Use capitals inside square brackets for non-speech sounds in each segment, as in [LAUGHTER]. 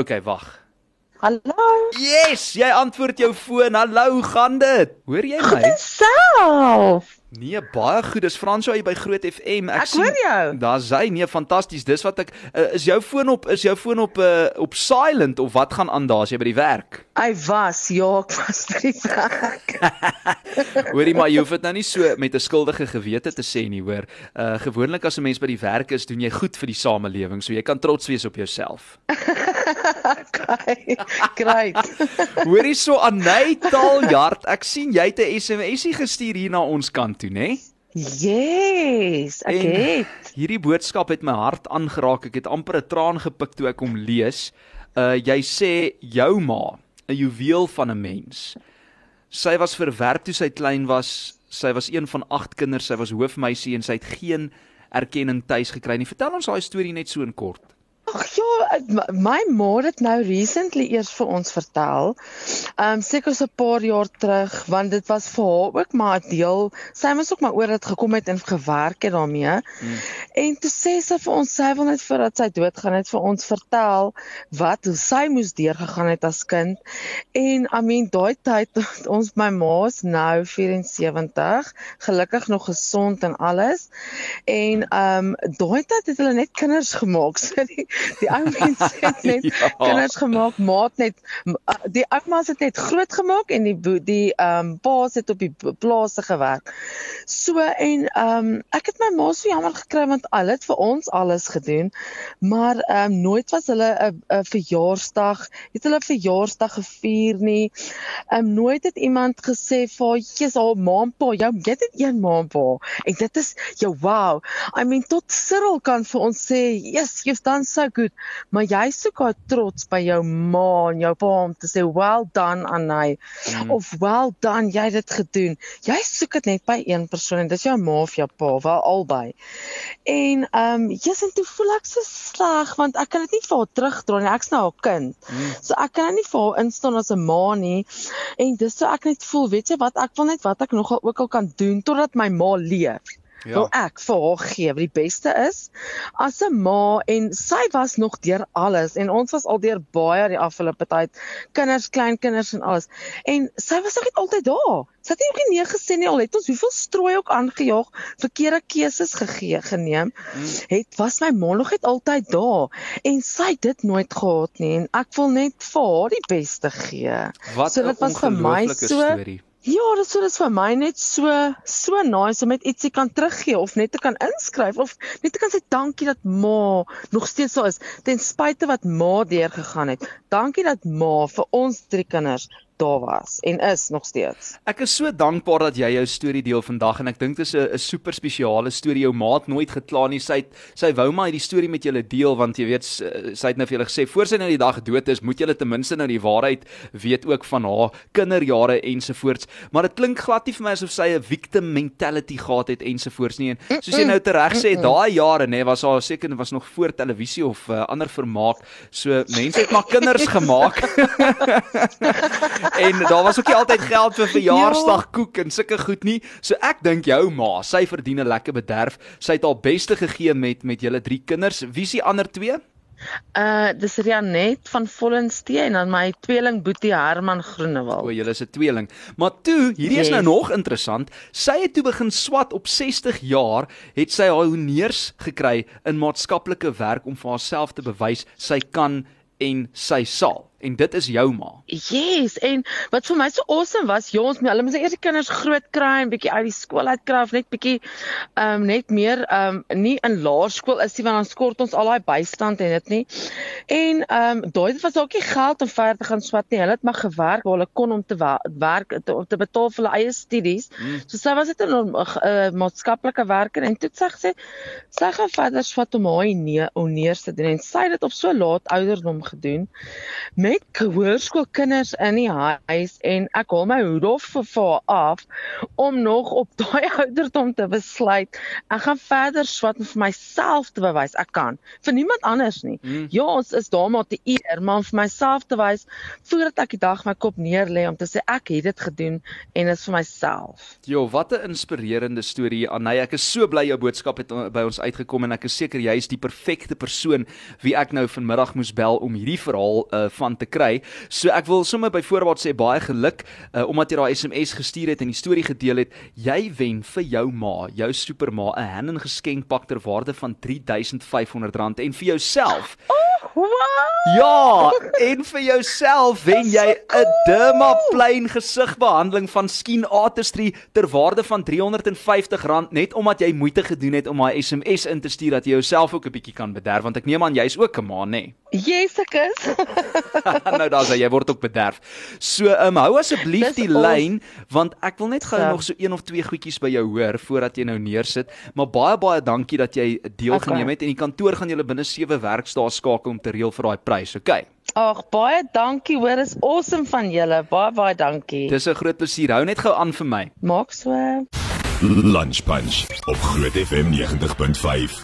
Okay, wag. Hallo. Yes, jy antwoord jou foon. Hallo, gaan dit? Hoor jy my? Self. Nee, baie goed. Dis Fransjo hier by Groot FM. Ek, ek hoor jou. Daar's hy. Nee, fantasties. Dis wat ek uh, is jou foon op is jou foon op uh, op silent of wat gaan aan daar as jy by die werk? Hy was, ja, ek was by die werk. [LAUGHS] Hoorie maar, jy hoef dit nou nie so met 'n skuldige gewete te sê nie, hoor. Uh gewoonlik as 'n mens by die werk is, doen jy goed vir die samelewing, so jy kan trots wees op jouself. [LAUGHS] okay. Great. Hoorie so Anay Taljard, ek sien jy het 'n SMSie gestuur hier na ons kant toe, né? Yes, ek en het. Hierdie boodskap het my hart aangeraak. Ek het amper 'n traan gepik toe ek hom lees. Uh jy sê jou ma, 'n juweel van 'n mens. Sy was verwerp toe sy klein was. Sy was een van 8 kinders. Sy was hoofmeisie en sy het geen erkenning tuis gekry nie. Vertel ons daai storie net so in kort. Ag ja, my ma het nou recently eers vir ons vertel. Ehm um, seker so 'n paar jaar terug want dit was vir haar ook maar 'n deel. Sy moes ook maar oor dit gekom het en gewerk het daarmee. Hmm. En toe sê sy vir ons sy wil net voordat sy doodgaan net vir ons vertel wat hoe sy moes deurgegaan het as kind. En I mean daai tyd ons my ma's nou 74, gelukkig nog gesond en alles. En ehm um, daai tyd het hulle net kinders gemaak. [LAUGHS] So die die ou [LAUGHS] mense het net ja. kinders gemaak, maat net die oumas het net groot gemaak en die die ehm um, paas het op die plase gewerk. So en ehm um, ek het my ma so jammer gekry want al het vir ons alles gedoen, maar ehm um, nooit was hulle 'n 'n verjaarsdag, het hulle verjaarsdag gevier nie. Ehm um, nooit het iemand gesê vir jy's al maampa, jou jy het een maampa en dit is jou wow. I mean tot Cyril kan vir ons sê, "Yes, you've done so goed, maar jy soek haar trots by jou ma en jou pa om te sê well done Anay mm. of well done jy het dit gedoen. Jy soek dit net by een persoon en dis jou ma of jou pa, wel albei. En ehm um, jy's en toe voel ek so sleg want ek kan dit nie vir haar terugdra nie. Ek's nou haar kind. Mm. So ek kan nie vir haar instaan as 'n ma nie. En dis so ek net voel, weet jy wat, ek wil net wat ek nogal ook al kan doen totdat my ma leef. Ja. Wil ek vir haar gee wat die beste is as 'n ma en sy was nog deur alles en ons was al deur baie die afgelope tyd kinders, kleinkinders en alles. En sy was net altyd daar. Sy het nie ook nie gesê nie al het ons hoeveel strooi ook aangejaag, verkeerde keuses gegee geneem. Hmm. Het was my ma nog net altyd daar en sy het dit nooit gehad nie en ek wil net vir haar die beste gee. Wat so dit was vir my so story. Ja, dit sou dis vir my net so so nice om net ietsie kan teruggee of net te kan inskryf of net te kan sê dankie dat ma nog steeds so is ten spyte wat ma deur gegaan het. Dankie dat ma vir ons drie kinders daar was en is nog steeds. Ek is so dankbaar dat jy jou storie deel vandag en ek dink dit is 'n super spesiale storie. Jou maat nooit gekla nie. Sy sy wou maar hierdie storie met julle deel want jy weet sy het nou vir julle gesê voor sy nou die dag dood is, moet julle ten minste nou die waarheid weet ook van haar kinderjare ensovoorts. Maar dit klink glad nie vir my asof sy 'n victim mentality gehad het ensovoorts nie. En soos jy nou tereg sê, daai jare nê was haar seker was nog voor televisie of uh, ander vermaak. So mense het maar kinders gemaak. [LAUGHS] [LAUGHS] en daar was ook nie altyd geld vir verjaarsdag ja. en sulke goed nie. So ek dink jou ma, sy verdien 'n lekker bederf. Sy het haar beste gegee met met julle drie kinders. Wie is die ander twee? Uh dis Rianet van Vollenstee en dan my tweeling Boetie Herman Groenewald. O, julle is 'n tweeling. Maar toe, hierdie yes. is nou nog interessant. Sy het toe begin swat op 60 jaar, het sy haar honeurs gekry in maatskaplike werk om vir haarself te bewys sy kan en sy sal en dit is jou ma. Yes, en wat vir my so awesome was, ja, ons moet hulle moet eers die kinders groot kry en bietjie uit die skool uit kry of net bietjie ehm um, net meer ehm um, nie in laerskool is nie want dan skort ons al daai bystand en dit nie. En ehm um, daai was ook nie geld om verder te gaan swat nie. Hulle het maar gewerk waar hulle kon om te werk te, om te betaal vir hulle eie studies. Mm. So sy was dit 'n uh, maatskaplike werker en toe sê sy sy gaan verder swat om haar nee, oneers te doen en sy het dit op so laat ouderdom gedoen met hoërskoolkinders in die huis en ek hou my hoed op vir vir af om nog op daai [LAUGHS] ouderdom te besluit ek gaan verder swat vir myself te bewys ek kan vir niemand anders nie. Mm. Ja, ons is daar maar te eer, maar vir myself te wys voordat ek die dag my kop neerlê om te sê ek het dit gedoen en dit is vir myself. Jo, wat 'n inspirerende storie Anay. Ek is so bly jou boodskap het by ons uitgekom en ek is seker jy is die perfekte persoon wie ek nou vanmiddag moes bel om hierdie verhaal uh, van te kry. So ek wil sommer by voorbaat sê baie geluk uh, omdat jy daai SMS gestuur het en die storie gedeel het. Jy wen vir jou ma, jou superma 'n Hannen geskenkpak ter waarde van R3500 en vir jouself. Oh, ja, en vir jouself wen jy 'n dermaplane gesigbehandeling van Skin Artistry ter waarde van R350 net omdat jy moeite gedoen het om my SMS in te stuur dat jy jouself ook 'n bietjie kan bederf want ek neem aan jy's ook 'n ma, nê? Nee. [LAUGHS] Yes, ek is. [LAUGHS] nou daar's jy word ook bederf. So, ehm um, hou asseblief die lyn want ek wil net gou ja. nog so een of twee goedjies by jou hoor voordat jy nou neersit. Maar baie baie dankie dat jy deelgeneem okay. het en die kantoor gaan julle binne 7 werkdae skakel om te reël vir daai prys. Okay. Ag baie dankie hoor is awesome van julle. Baie baie dankie. Dis 'n groot plesier. Hou net gou aan vir my. Maak so. Lunch Punch op Groot FM 90.5.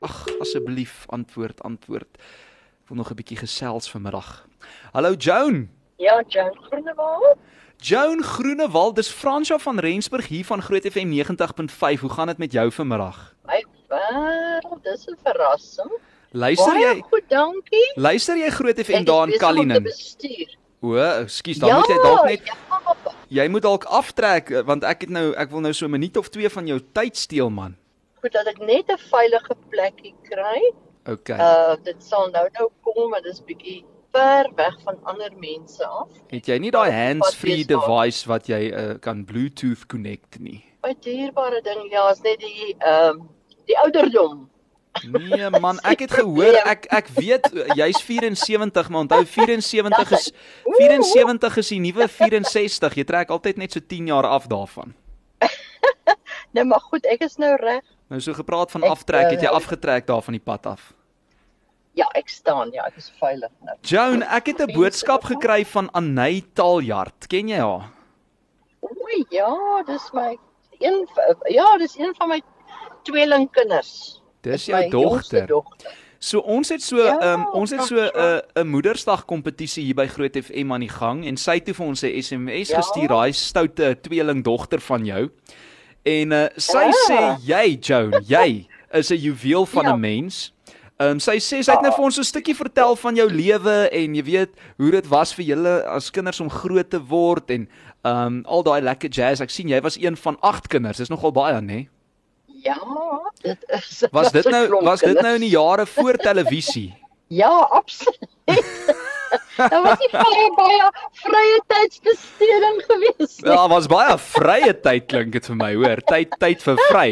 Ag asseblief antwoord antwoord. Ek wil nog 'n bietjie gesels vanmiddag. Hallo Joan. Ja, Joan Groenewald. Joan Groenewald, dis Fransja van Rensburg hier van Groot FM 90.5. Hoe gaan dit met jou vanmiddag? My wêreld, dis 'n verrassing. Luister jy? Goed, dankie. Luister jy Groot FM daar in Kalinin? O, ekskuus, dan ja, moet jy dalk net ja. Jy moet dalk aftrek want ek het nou ek wil nou so 'n minuut of 2 van jou tyd steel man. Goed dat ek net 'n veilige plekkie kry. OK. Uh dit sal nou nou kom, maar dis bietjie ver weg van ander mense af. Het jy nie daai hands-free device wat jy uh, kan Bluetooth connect nie? My dierbare ding, ja, is net die ehm um, die ouderdom. Nee man, ek het gehoor ek ek weet jy's 74, maar onthou 74 is 74 is die nuwe 64. Jy trek altyd net so 10 jaar af daarvan. [LAUGHS] nee, maar goed, ek is nou reg. Nou so gepraat van aftrek, het jy eh, afgetrek daar van die pad af? Ja, ek staan, ja, ek is veilig nou. Joan, ek het 'n boodskap gekry van Anay Taljard. Ken jy haar? O ja, dis my een ja, dis een van my tweelingkinders. Dis jou dogter. So ons het so ja, um, ons het so 'n uh, 'n moedersdag kompetisie hier by Groot FM aan die gang en sy het toe vir ons 'n SMS ja. gestuur daai stoute tweeling dogter van jou. En uh, sy ja. sê jy Joan, jy is 'n juweel van 'n ja. mens. Ehm um, sy sê sy het net vir ons so 'n stukkie vertel van jou lewe en jy weet hoe dit was vir julle as kinders om groot te word en ehm um, al daai lekker jazz. Ek sien jy was een van 8 kinders. Dis nogal baie, né? Nee? Ja, dit is Was dit nou was dit nou in die jare voor televisie? [LAUGHS] ja, absoluut. [LAUGHS] Daar was nie baie baie vrye tydsbesteding gewees nie. Ja, was baie vrye tyd klink dit vir my, hoor. Tyd tyd vir vry.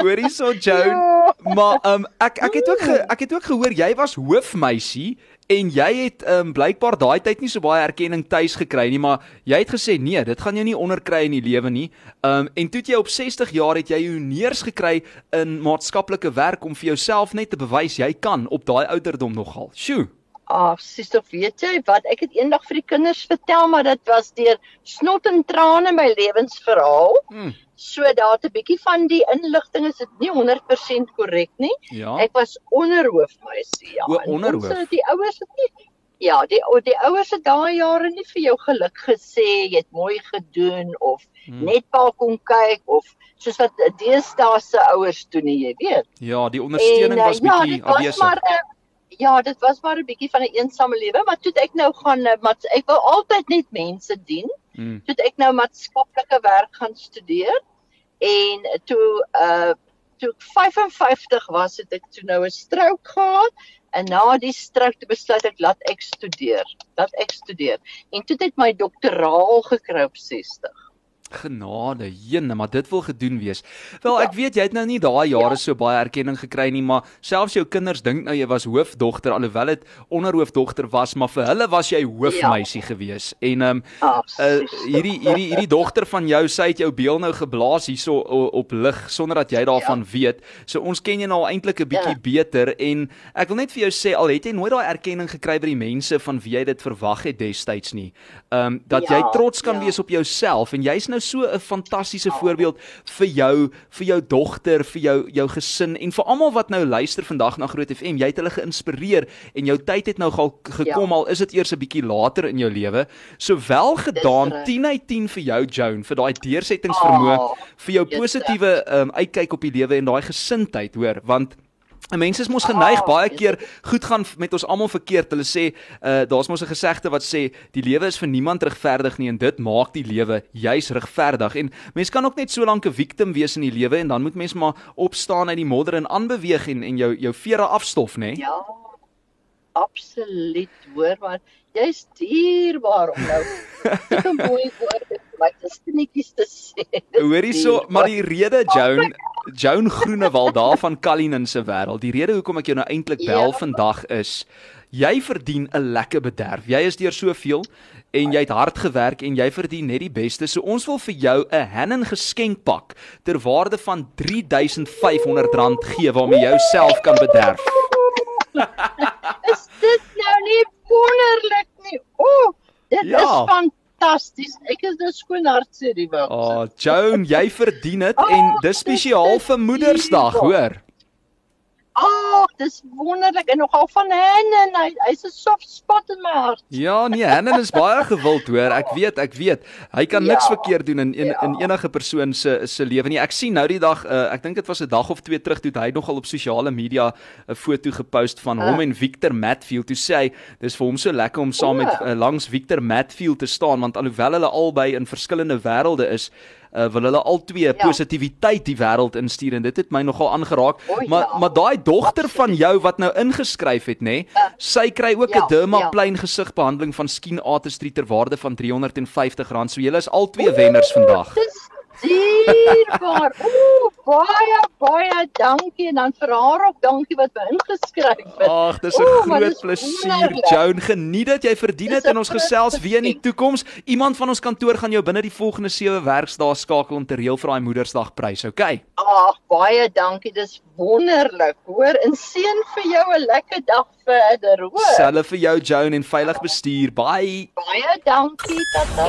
Hoorie so Joan, ja. maar um, ek ek het ook ge, ek het ook gehoor jy was hoofmeisie En jy het ehm um, blykbaar daai tyd nie so baie erkenning tuis gekry nie, maar jy het gesê nee, dit gaan jou nie onderkry in die lewe nie. Ehm um, en toe jy op 60 jaar het jy honeurs gekry in maatskaplike werk om vir jouself net te bewys jy kan op daai ouderdom nogal. Sjoe. Ag, sister, weet jy wat? Ek het eendag vir die kinders vertel, maar dit was deur snot en trane my lewensverhaal. Hmm. So daar't 'n bietjie van die inligting is dit nie 100% korrek nie. Ja. Ek was onderhoofmeisie, ja. O, onderhoof. Ons die ouers het nie Ja, die die ouers het daai jare nie vir jou geluk gesê jy het mooi gedoen of hmm. net pa kom kyk of soos wat deesdae se ouers doen jy weet. Ja, die ondersteuning en, was ja, bietjie ja, afwesig. Maar, ja, dit was maar 'n bietjie van 'n een eensame lewe, maar toe ek nou gaan eh, maar ek wou altyd net mense dien. Hmm. Toe ek nou maatskaplike werk gaan studeer en toe uh toe ek 55 was, het ek toe nou 'n stroke gehad en na die stroke het besluit ek laat ek studeer. Laat ek studeer. En toe het ek my doktoraal gekry op 60. Genade, jene, maar dit wil gedoen wees. Wel, ek weet jy het nou nie daai jare so baie erkenning gekry nie, maar selfs jou kinders dink nou jy was hoofdogter alhoewel dit onderhoofdogter was, maar vir hulle was jy hoofmeisie ja. gewees. En ehm um, uh, hierdie hierdie hierdie dogter van jou, sy het jou beel nou geblaas hierso op lig sonder dat jy daarvan ja. weet. So ons ken jou nou eintlik 'n bietjie ja. beter en ek wil net vir jou sê al het jy nooit daai erkenning gekry by die mense van wie jy dit verwag het destyds nie. Ehm um, dat ja, jy trots kan ja. wees op jouself en jy's nou so 'n fantastiese voorbeeld vir jou, vir jou dogter, vir jou jou gesin en vir almal wat nou luister vandag na Groot FM. Jy het hulle geïnspireer en jou tyd het nou al gekom ja. al is dit eers 'n bietjie later in jou lewe. So wel gedaan 10 uit 10 vir jou Joan vir daai deursettingsvermoë, oh, vir jou positiewe um, uitkyk op die lewe en daai gesindheid, hoor, want Mense is mos geneig oh, baie keer goed gaan met ons almal verkeerd. Hulle sê, uh daar's mos 'n gesegde wat sê die lewe is vir niemand regverdig nie en dit maak die lewe juis regverdig. En mense kan ook net so lank 'n victim wees in die lewe en dan moet mens maar opstaan uit die modder en aanbeweeg en en jou jou vere afstof, nê? Ja. Absoluut, hoor, want jy's dierbaar om nou te mooi woorde my stinnetjies te sê. Hoorie so, maar die rede Joan Joan Groenewald daar van Kallinen se wêreld. Die rede hoekom ek jou nou eintlik bel ja. vandag is jy verdien 'n lekker bederf. Jy is deur soveel en jy het hard gewerk en jy verdien net die beste. So ons wil vir jou 'n Hannen geskenkpak ter waarde van R3500 gee waarmee jy jouself kan bederf. [LAUGHS] is dit nou nie wonderlik nie? O, oh, dit ja. is fantasties. Ek is dus skoon hartseer die wêreld. Ah, oh, Joan, jy verdien dit oh, en dis spesiaal vir Moedersdag, hoor. Ag, dis wonderlik en nogal van Hannen. Hy hy's 'n soft spot in my hart. Ja, nee, Hannen is baie gewild, hoor. Ek weet, ek weet. Hy kan ja, niks verkeerd doen in in, ja. in enige persoon se se lewe nie. Ek sien nou die dag, uh, ek dink dit was 'n dag of twee terug toe hy nogal op sosiale media 'n foto gepost van hom uh. en Victor Matfield. Toe sê hy, dis vir hom so lekker om saam met uh, langs Victor Matfield te staan want alhoewel hulle albei in verskillende wêrelde is, uh, wil hulle al twee ja. positiwiteit die wêreld instuur en dit het my nogal aangeraak. O, ja. Maar maar daai dogter van jou wat nou ingeskryf het nê, uh, sy kry ook 'n ja, dermaplane ja. gesigbehandeling van Skien Artistry ter waarde van R350. So julle is al twee wenners vandag. Dis dierbaar. Ooh, baie baie dankie en dan vir haar ook dankie wat my ingeskryf het. Ag, dis 'n groot plesier, Joan. Geniet dit. Jy verdien dit en ons gesels weer in die toekoms. Iemand van ons kantoor gaan jou binne die volgende 7 werksdae skakel om te reël vir daai Moedersdag prys, okay? Ag, baie dankie. Dis wonderlik. Hoor, en seën vir jou 'n lekker dag verder, hoor. Selfe vir jou, Joan en veilig bestuur. Bye. Baie dankie, tata.